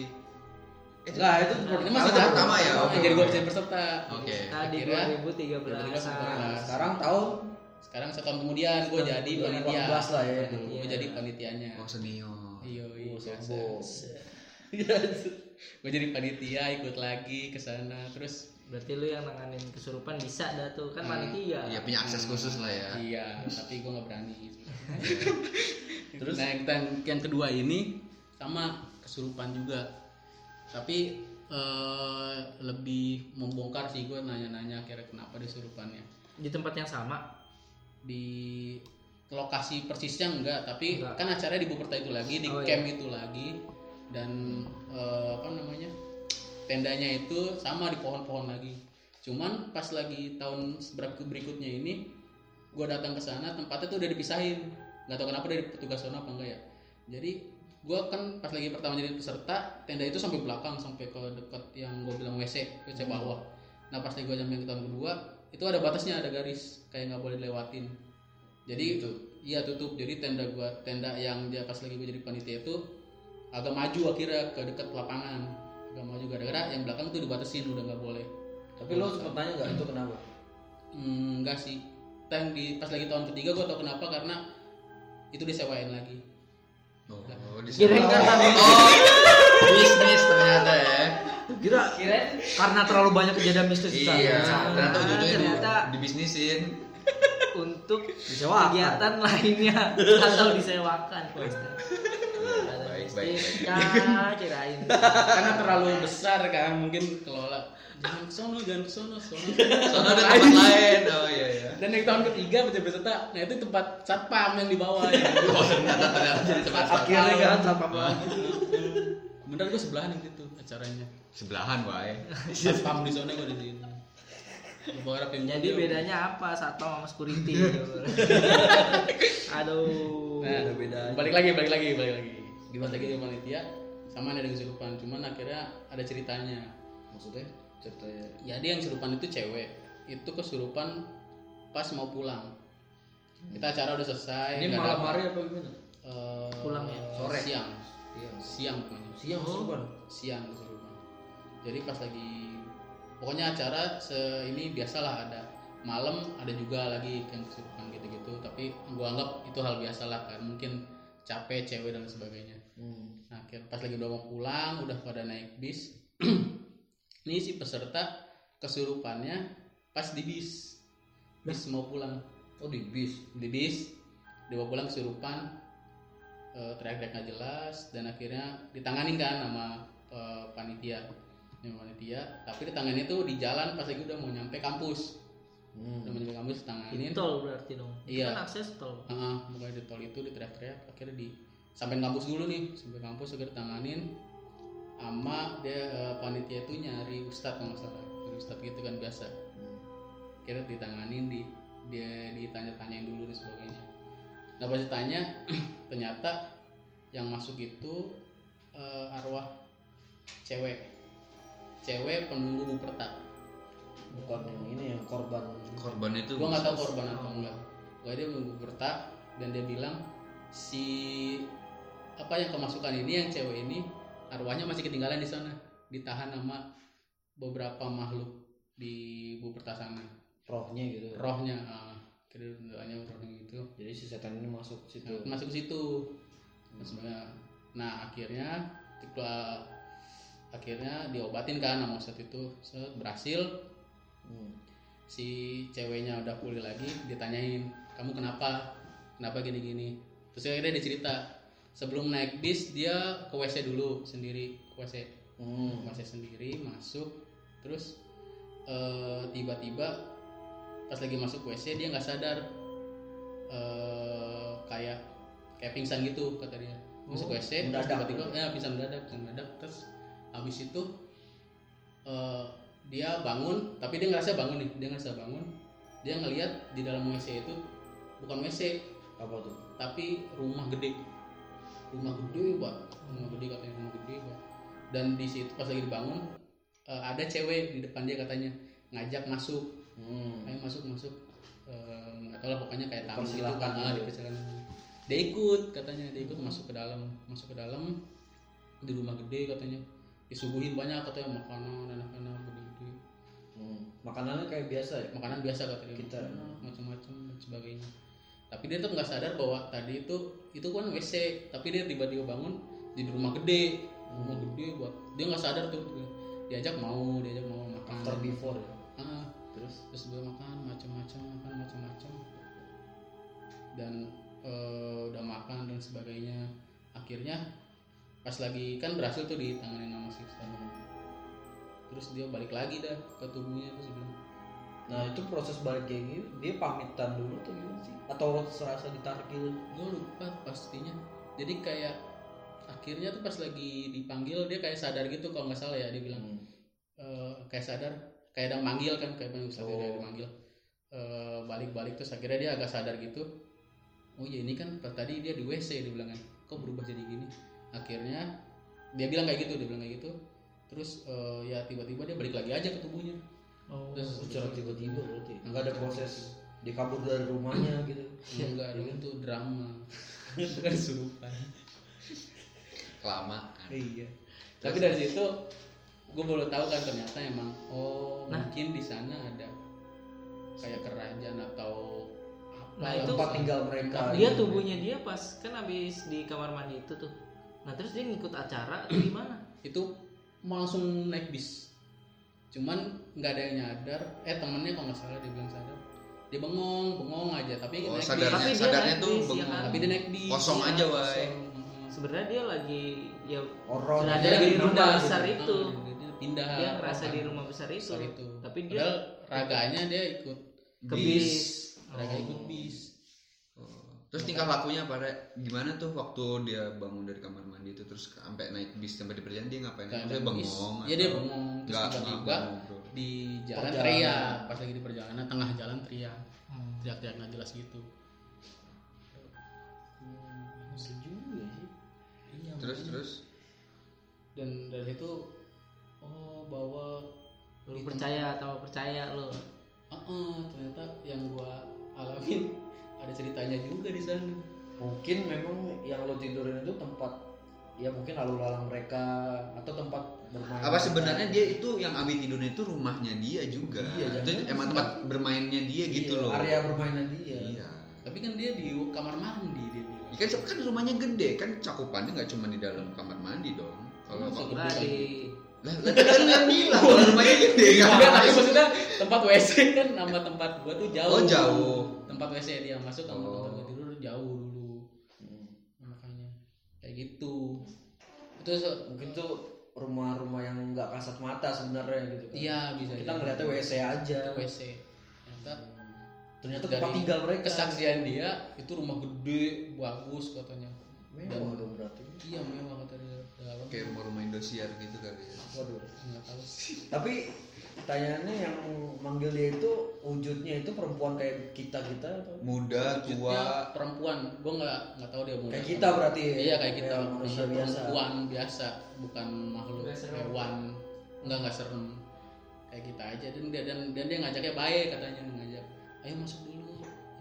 Eh, Enggak, itu Nah, ini Oh, masih itu pertama ya? Oke. jadi gue oke. bisa peserta Oke. tadi Akhirnya, 2013 Nah, sekarang tahun sekarang setahun kemudian gue jadi panitia 2018 lah ya. gue jadi panitianya Oh senior. iya iya Oh, sombong. <laughs> gue jadi panitia ikut lagi ke sana terus berarti lu yang nanganin kesurupan bisa dah tuh kan Hmm, panitia. Iya punya akses khusus lah ya. iya tapi gue nggak berani. <laughs> Terus? Nah yang, yang- yang kedua ini sama kesurupan juga. Tapi eh, lebih membongkar sih gue nanya-nanya kira kenapa disurupannya di tempat yang sama? Di lokasi persisnya enggak tapi Enggak. kan acaranya di Buperta itu lagi di Oh, iya. camp itu lagi. Dan eh, apa namanya tendanya itu sama di pohon-pohon lagi. Cuman pas lagi tahun ber- berikutnya ini gue datang ke sana tempatnya tuh udah dipisahin. Nggak tahu kenapa dari petugas zona apa enggak ya. Jadi gue kan pas lagi pertama jadi peserta tenda itu sampai belakang sampai ke dekat yang gue bilang WC WC bawah. Nah pas lagi gue sampai ke tahun kedua itu ada batasnya ada garis kayak nggak boleh dilewatin. Jadi itu iya tutup. Jadi tenda gua tenda yang dia pas lagi gue jadi panitia itu agak maju akhirnya ke dekat lapangan agak maju gara-gara yang belakang tuh dibatasin udah nggak boleh Tapi lo sempat tanya nggak itu kenapa? Hmm, enggak sih Tang di pas lagi tahun ketiga gue tau kenapa karena itu disewain lagi Oh, di Kirain kan Oh, bisnis ternyata ya. Kira kirain karena terlalu banyak kejadian mistis di sana. Iya, Nah, ternyata ujungnya di- ternyata dibisnisin. untuk Disewakan. kegiatan lainnya <laughs> atau disewakan Baik, baik, baik. Ya, <laughs> kirain. karena terlalu besar kan mungkin kelola jangan kesono jangan kesono sono Soalnya ada tempat lain. Oh iya iya. dan yang tahun ketiga baca peserta nah itu tempat satpam yang di bawah ya <laughs> Oh ternyata ternyata jadi tempat Akhirnya kan satpam lagi. bener gue sebelahan yang itu acaranya sebelahan wae. satpam di sana gue di sini Jadi bedanya apa satpam sama security? <laughs> Aduh. Nah, Ada bedanya. balik lagi, balik lagi, balik lagi. Gimana lagi di panitia? Sama ada kesurupan, cuman akhirnya ada ceritanya. Maksudnya ceritanya Jadi yang kesurupan itu cewek, itu kesurupan pas mau pulang. Kita acara udah selesai. ini malam ada- hari apa gimana? Eh, Pulangnya? Sore? Siang, Iya. siang pokoknya. Siang kesurupan. Siang kesurupan. Jadi pas lagi, pokoknya acara se ini biasalah ada malam ada juga lagi yang kesurupan gitu-gitu. Tapi gua anggap itu hal biasa lah kan. Mungkin capek cewek dan sebagainya. Hmm. nah akhir pas lagi udah mau pulang udah pada naik bis <clears throat> ini si peserta kesurupannya pas di bis. Bis mau pulang. Oh di bis. di bis. Dia mau pulang kesurupan eh, teriak-teriak nggak jelas dan akhirnya ditanganin kan sama eh, panitia. Sama panitia tapi ditanganin tuh di jalan pas lagi udah mau nyampe kampus Hmm. nyampe kampus Di ditanganin tol berarti dong. Iya. Kan akses tol. Heeh, mulai di tol itu diteriak-teriak akhirnya di sampai kampus dulu nih sampai kampus akhirnya ditanganin sama dia eh, panitia itu nyari ustadz kalau salah nyari ustadz gitu kan biasa Hmm. akhirnya ditanganin di dia ditanya-tanyain dulu dan sebagainya nah pas ditanya <clears throat> ternyata yang masuk itu eh, arwah cewek cewek penunggu buperta Bukan yang ini yang korban. Korban itu gua nggak tahu korban atau enggak. Gua dia menunggu buperta dan dia bilang si apa yang kemasukan ini yang cewek ini arwahnya masih ketinggalan di sana. Ditahan sama beberapa makhluk di buperta sana. Rohnya gitu. rohnya ah, kira doanya rohnya gitu. Jadi si setan ini masuk ke situ. Nah, masuk ke situ. Nah, sebenarnya nah akhirnya ketika akhirnya diobatin kan sama ustadz itu. Set, berhasil Hmm. si ceweknya udah pulih lagi ditanyain kamu kenapa? Kenapa gini gini terus akhirnya dia cerita sebelum naik bis dia ke wc dulu sendiri ke wc Hmm. WC sendiri masuk terus eh, tiba-tiba pas lagi masuk WC dia nggak sadar eh, kayak kayak pingsan gitu kata dia. Masuk Oh, WC terus tiba-tiba ya bisa mendadak bisa mendadak. Terus habis itu eh, dia bangun tapi dia ngerasa bangun nih dia ngerasa bangun dia ngelihat di dalam WC itu bukan WC Apa tuh? tapi rumah gede rumah gede pak rumah gede katanya rumah gede pak dan di situ pas lagi dibangun eh, ada cewek di depan dia katanya ngajak masuk Hmm. ayo masuk masuk Eh, nggak tahu lah pokoknya kayak tamu gitu kan ah, gitu. dipersilakan dia ikut katanya dia ikut masuk ke dalam masuk ke dalam di rumah gede katanya disuguhin banyak katanya makanan anak-anak. Makanannya kayak biasa ya. makanan biasa katanya Kita- makanan, macam-macam dan sebagainya. Tapi dia tuh nggak sadar bahwa tadi itu itu kan WC tapi dia tiba-tiba bangun di rumah gede. Rumah gede buat dia nggak sadar tuh diajak mau diajak mau makan. After before ya. Ah, Terus? Terus gue makan macam-macam makan macam-macam. Dan eh, udah makan dan sebagainya. Akhirnya pas lagi kan berhasil tuh ditanganin sama si Ustadz. Terus dia balik lagi dah ke tubuhnya terus dia bilang Nah itu proses balik kayak gitu Dia pamitan dulu tuh gimana sih? Atau serasa ditarik gitu? Gue lupa pastinya. Jadi kayak akhirnya tuh pas lagi dipanggil dia kayak sadar gitu kalau nggak salah ya dia bilang Hmm. eh, kayak sadar kayak ada manggil kan kayak Ustadz Oh. dia dipanggil Eh, balik-balik terus akhirnya dia agak sadar gitu. Oh iya ini kan pas tadi dia di WC dia bilang kan. Kok berubah jadi gini? Akhirnya dia bilang kayak gitu dia bilang kayak gitu terus eh, ya tiba-tiba dia balik lagi aja ke tubuhnya Oh. terus Secara tiba-tiba berarti Nggak ada proses Dia kabur dari rumahnya <clears throat> gitu enggak dong itu drama <laughs> itu kan surupan kelamaan iya tapi dari situ gue baru tahu kan ternyata emang oh Nah. mungkin di sana ada kayak kerajaan atau apa Nah, itu Tempat tinggal mereka Dia gitu. tubuhnya dia pas kan habis di kamar mandi itu tuh. Nah terus dia ngikut acara atau gimana? itu mau langsung naik bis cuman nggak ada yang nyadar eh temennya kalau nggak salah dia bilang sadar dia bengong bengong aja tapi Oh, naik sadarnya- Tapi bis dia sadarnya naik tuh bis, ya bengong. kan? tapi dia naik bis Kosong iya, aja. Mm-mm. Sebenarnya dia lagi ya Horor Berada di rumah pindah besar gitu. itu. Ah, dia- pindah dia ngerasa orang di rumah besar itu. besar itu Tapi dia padahal raganya dia ikut ke Bis. bis. raga Oh. ikut bis Oh. Terus tingkah lakunya pada gimana tuh waktu dia bangun dari kamar mandi itu? Terus sampai naik bis sampai di perjalanan dia ngapain? Kayak dia bengong Iya, dia bengong. Terus nggak tiba-tiba nggak ngobrol? di jalan teriak. Pas lagi di perjalanan tengah jalan teriak. Hmm. teriak-teriak nggak jelas gitu. Ngeri juga sih. Iya terus makanya. terus? Dan dari situ oh bahwa Lu percaya atau percaya lu? ah ah, ternyata yang gua alamin ada ceritanya juga di sana. Mungkin memang yang lo tidurin itu tempat Ya mungkin lalu lalang mereka Atau tempat bermain apa sebenarnya dia itu yang abi tidurnya itu rumahnya dia juga? Iya, itu jangan- emang tempat bermainnya dia gitu Iya, loh? Area permainan dia. Iya. Tapi kan dia di kamar mandi dia bilang. Ya kan, kan rumahnya gede kan cakupannya nggak cuma di dalam kamar mandi dong. Kalau Masuk kalau- Nah, di lah lah, kan yang <laughs> bilang kalau rumahnya gede kan. Enggak, tapi maksudnya tempat WC kan sama tempat gua tuh jauh. Oh, jauh. Tempat WC dia masuk sama Oh. tempat tidur jauh dulu. Makanya kayak gitu. Itu Mungkin tuh rumah-rumah yang nggak kasat mata sebenarnya gitu kan. iya bisa. Kita ngeliatnya WC aja. Itu WC. Ternyata Ternyata tempat tinggal mereka. kesaksian dia itu rumah gede, bagus katanya. Mewah dong berarti. Iya mewah kata dia. Dalam Kayak rumah-rumah Indosiar gitu kali ya. Waduh. nggak tahu sih. Tapi pertanyaannya yang manggil dia itu wujudnya itu perempuan kayak kita kita atau Muda, Wujudnya tua, perempuan. Gua nggak nggak tahu dia muda kayak apa kita berarti ya? Iya kayak kita manusia biasa. perempuan biasa, bukan makhluk Nggak hewan. Enggak enggak serem. Kayak kita aja dan dia dan, dan dia ngajaknya baik katanya ngajak. Ayo masuk dulu.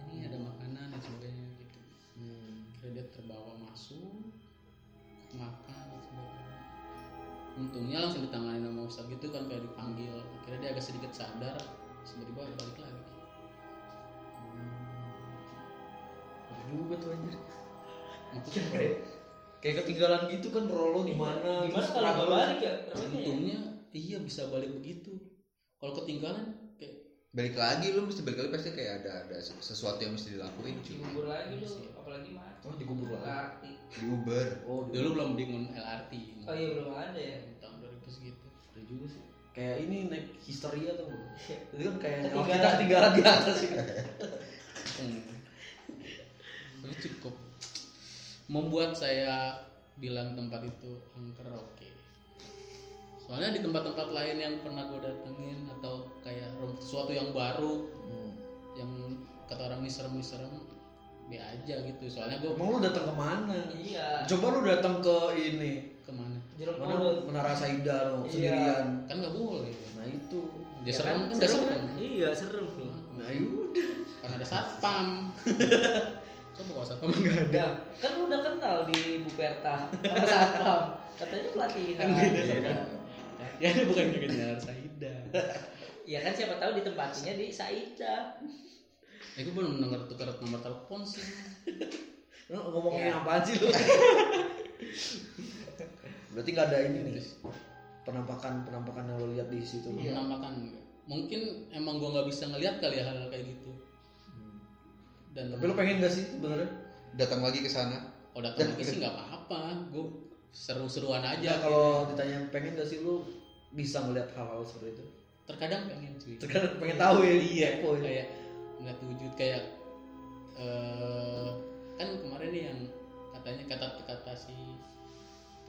Ini ada makanan dan sebagainya gitu. Hmm. Dia terbawa masuk makan dan sebagainya. Untungnya langsung ditangani sama Ustaz gitu kan kayak dipanggil. Akhirnya dia agak sedikit sadar, tiba-tiba balik lagi. Ngeri juga tuh anjir. Maksudnya Kayak kayak ketinggalan gitu kan rolo di mana? gimana kalau balik ya? Rumahnya ya? untungnya iya bisa balik begitu. Kalau ketinggalan kayak balik lagi lu mesti balik lagi pasti kayak ada ada sesuatu yang mesti dilakuin cuy. Dikubur lagi lu, apalagi mati. Oh, dikubur lagi. Di Uber. Oh, dulu belum bingung LRT. Oh iya belum ada ya. tahun 2000 segitu. Ada juga sih. Kayak ini naik histeria tuh. <laughs> Itu kan kayak oh, kita ketinggalan di atas gitu. Hmm. Tapi cukup membuat saya bilang tempat itu angker oke. Soalnya di tempat-tempat lain yang pernah gue datengin atau kayak sesuatu yang baru Hmm. yang kata orang ini serem-serem be aja gitu. Soalnya gue Emang lu datang ke mana? Iya. Coba lu datang ke ini. ke mana? Jeruk Mana. Menara Saida lo Iya. sendirian. Kan nggak boleh. Nah itu. Dia Ya serem kan, serem udah serem. kan? Iya serem nih. Nah yaudah. Kan ada satpam. <laughs> Coba kalau satpam nggak ada. Udah, kan lu udah kenal di Buperta sama Satpam. Katanya pelatihan. Kan beda beda. Ya ini bukan kejar Saida. Ya kan siapa tahu ditempatinya di Saida. Ya gue belum denger tukar nomor telepon sih. Ngomongin Ya. apaan sih lu? <laughs> Berarti nggak ada ini nih. Penampakan penampakan yang lo lihat di situ. Iya. Enggak. Mungkin emang gue nggak bisa ngeliat kali ya hal-hal kayak gitu. Dan Tapi lu pengen gak sih sebenarnya? Datang lagi ke sana. kalau datang lagi sih nggak apa-apa. Gue seru-seruan aja. Ya kalau ditanya pengen gak sih lu bisa ngeliat hal-hal seperti itu? Terkadang pengen cuy. Terkadang pengen tahu ya. Iya. Ya. Kayak ngeliat wujud kayak eh kan kemarin nih yang katanya kata-kata si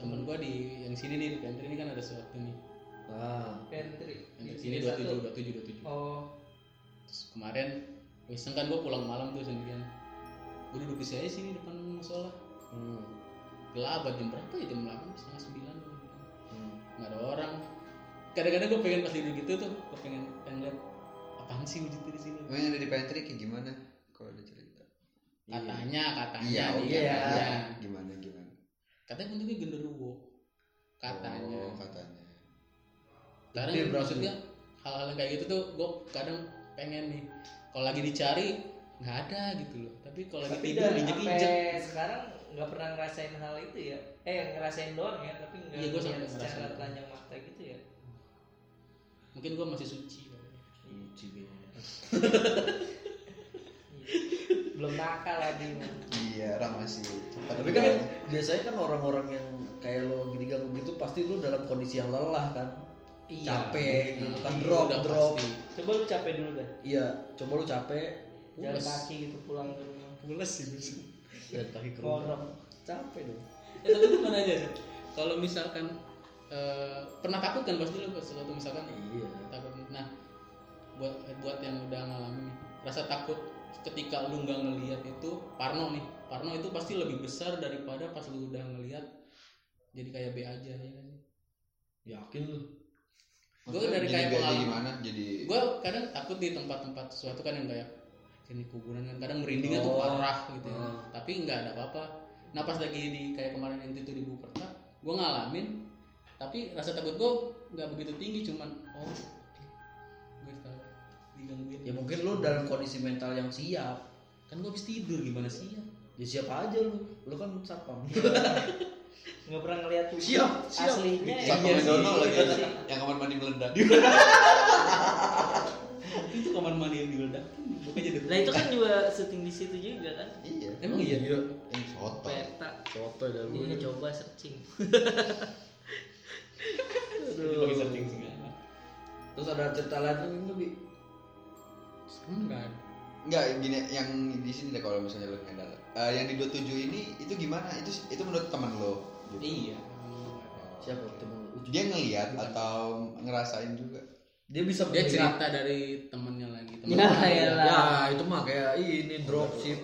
temen gue di yang sini nih di pantry ini kan ada sesuatu nih. Nah, Pantry. Yang di sini 27 27 27. Oh, Terus kemarin iseng kan gue pulang malam tuh sendirian gue duduk di sini sini depan musola hmm, gelap jam berapa ya jam 8 setengah sembilan hmm. nggak ada orang kadang-kadang gue pengen pas duduk gitu tuh gue pengen pengen lihat apaan sih wujudnya di sini Emang yang ada di pantry kayak gimana? Kalau ada cerita. katanya katanya Iya, katanya Gimana gimana? Katanya bentuknya genderuwo katanya Oh, katanya. kadang berarti. maksudnya hal-hal yang kayak gitu tuh gue kadang pengen nih kalau lagi dicari nggak ada gitu loh tapi kalau lagi tapi tidur injek injek sekarang nggak pernah ngerasain hal itu ya. Eh ngerasain doang ya, tapi nggak Iya, gua sampai secara ngerasain. telanjang mata gitu ya. mungkin gue masih suci kali. Iji kayaknya. <laughs> Belum nakal lagi. Iya, orang masih cepat. Tapi kan biasanya kan orang-orang yang kayak lo gini-gini gitu pasti lu dalam kondisi yang lelah kan. Capek gitu kan Iya, drop udah drop. pasti. Coba lu capek dulu dah. Iya, coba lu capek Jalan kaki gitu pulang ke rumah. pules sih bisa dan kaki ke rumah. Capek dong. ya tapi gimana aja Sat? kalau misalkan eh, pernah takut kan pasti lu sesuatu misalkan Iya. takut nah buat buat yang udah ngalamin rasa takut ketika lu nggak ngelihat itu Parno nih Parno itu pasti lebih besar daripada pas lu udah ngelihat jadi kayak B aja ya kan Yakin lu? Gua dari kayak pengalaman. gimana? Jadi gue kadang takut di tempat-tempat sesuatu kan yang kayak ini kuburan kan kadang merindingnya tuh Oh. parah gitu ya. Hmm. tapi nggak ada apa-apa nah pas lagi di kayak kemarin yang itu di Buperta gue ngalamin tapi rasa takut gue nggak begitu tinggi cuman oh dalam kondisi mental yang siap. kan gue habis tidur gimana sih ya Ya siapa aja lu? Lu kan satpam. nggak pernah ngeliat tuh Siap, siap. aslinya ya. Satu Iya sih, McDonald lagi iya sih. yang kamar mandi meledak. <laughs> itu kamar mandi yang jadi Nah itu kan juga syuting di situ juga kan. Iya. emang iya Ini foto. Peta. Foto dah lu. Iya coba searching. <laughs> Setting segala Terus ada cerita lain lagi? Enggak Enggak, gini yang di sini deh kalau misalnya lu nggak dalam. Eh, yang di 27 ini itu gimana? Itu itu menurut teman lo. gitu. iya Siapa temen. Dia ngelihat atau ngerasain juga. Dia bisa dia cerita dari temennya lagi temen Ya, ya lah. Ya, itu mah kayak ini dropship.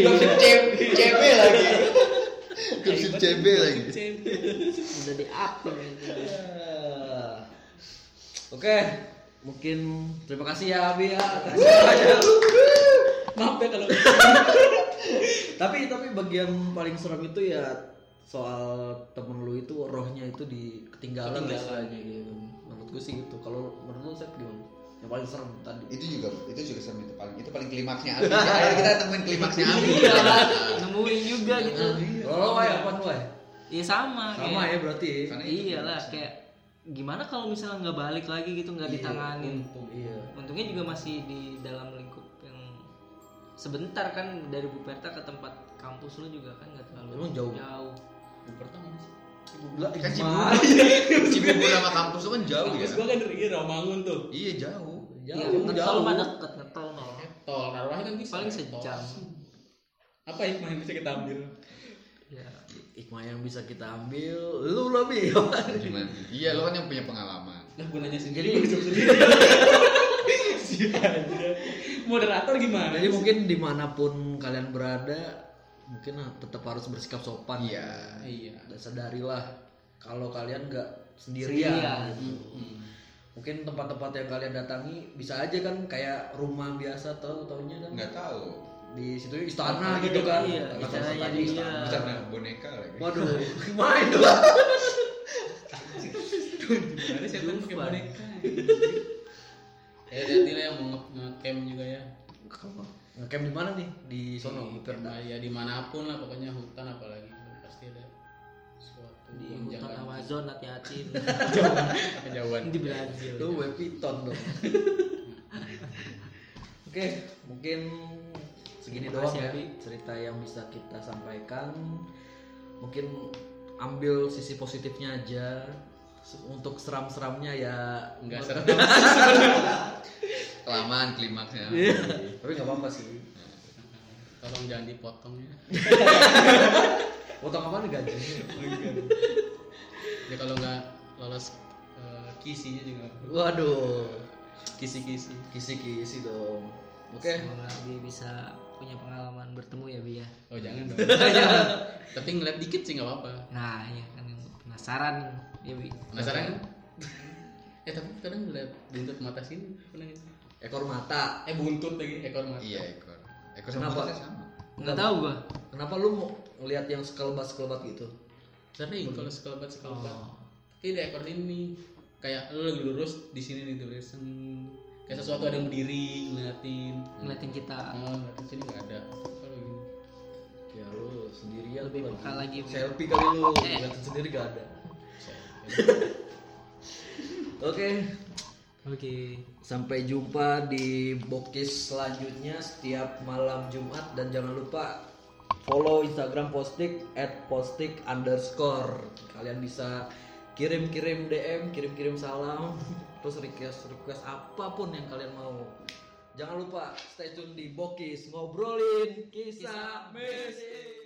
Dropship CB, CB lagi. Dropship CB lagi. Udah di up ini. Ya. Oke, mungkin terima kasih ya Abi ya atas maaf ya kalau tapi tapi bagian paling serem itu ya soal temen lu itu rohnya itu di ketinggalan Ketinggalan. istilahnya gitu. Menurut gue sih gitu. Kalau menurut lu Seth gimana? Yang paling serem tadi. Itu juga itu juga serem itu paling itu paling klimaksnya Abi. Akhirnya kita temuin klimaksnya Abi. Iya, nemuin juga gitu. Kalau lo apa Wai? Iya sama. Sama kayak- ya berarti. Karena itu Iyalah kayak gimana kalau misalnya nggak balik lagi gitu nggak ditanganin. Iya. Untungnya juga masih di dalam lingkup yang sebentar kan dari Buperta ke tempat kampus lu juga kan nggak terlalu Emang jauh? jauh. pertama sih Lah, Kan gimana? Cibubur Cibubur sama kampus itu kan jauh ya. kampus gua kan dari Rawamangun tuh Iya jauh. Iya, Jauh, ngetol jauh. mah deket ngetol no. tol Narwahi kan bisa Paling sejam. apa hikmah yang bisa kita ambil Ya. Hikmah yang bisa kita ambil lu lebih. Gimana? Iya, lo kan yang punya pengalaman. Nah, gue nanya sendiri. <laughs> Moderator gimana? Jadi mungkin di mana pun kalian berada, mungkin tetap harus bersikap sopan. Iya. Iya. Dan sadarilah kalau kalian nggak sendirian. Sendirian. gitu. Hmm. Mungkin tempat-tempat yang kalian datangi bisa aja kan kayak rumah biasa tahu taunya kan Nggak tahu. Di situ istana gitu kan. Iya, istananya istana. Bisa main boneka lagi. Waduh, main dulu. Gimana sih kan pakai boneka? Ya hati-hati lah yang mau nge- nge-camp juga ya. Ngecamp di mana nih? Di sono, Di Perda. ya di mana pun lah pokoknya hutan apalagi pasti ada suatu Di hutan. Amazon hati-hati <laughs> kejauhan di Brazil. Lu web piton dong. <laughs> Oke, mungkin segini doang ya cerita yang bisa kita sampaikan. Mungkin ambil sisi positifnya aja. Untuk seram-seramnya ya enggak serem <laughs> Kelamaan klimaksnya. Tapi nggak apa-apa sih. tolong jangan dipotong ya <laughs> Potong apa nih gaji? ya kalau nggak lolos eh, kisinya juga Waduh, kisi-kisi kisi-kisi dong. Oke. Semoga dia bisa punya pengalaman bertemu ya Bi ya. oh jangan <laughs> dong tapi ngeliat dikit sih nggak apa-apa Nah, ya kan yang penasaran ya Bi. penasaran kan <laughs> eh tapi kadang ngeliat buntut mata sini pernah? Ekor mata. eh buntut lagi ekor mata Iya, ekor. Ekor Kenapa? sama sama. Nggak tahu gua. Kenapa lu mau ngelihat yang sekelebat-sekelebat gitu? sering kalau sekelebat sekelebat Oh. tapi di ekor ini kayak lu lagi lurus di sini nih tulisan kayak sesuatu ada yang berdiri ngeliatin Ngeliatin kita oh ngeliatin sini nggak ada Ya lu sendirian lebih peka lagi. Selfie kali lu, Eh. ngeliatin sendiri gak ada. <laughs> Oke, Oke. sampai jumpa di bokis selanjutnya setiap malam Jumat dan jangan lupa follow Instagram postik at postik underscore. Kalian bisa kirim-kirim DM, kirim-kirim salam, terus request-request apa pun yang kalian mau. Jangan lupa stay tune di Bokis ngobrolin kisah Kisah Messi.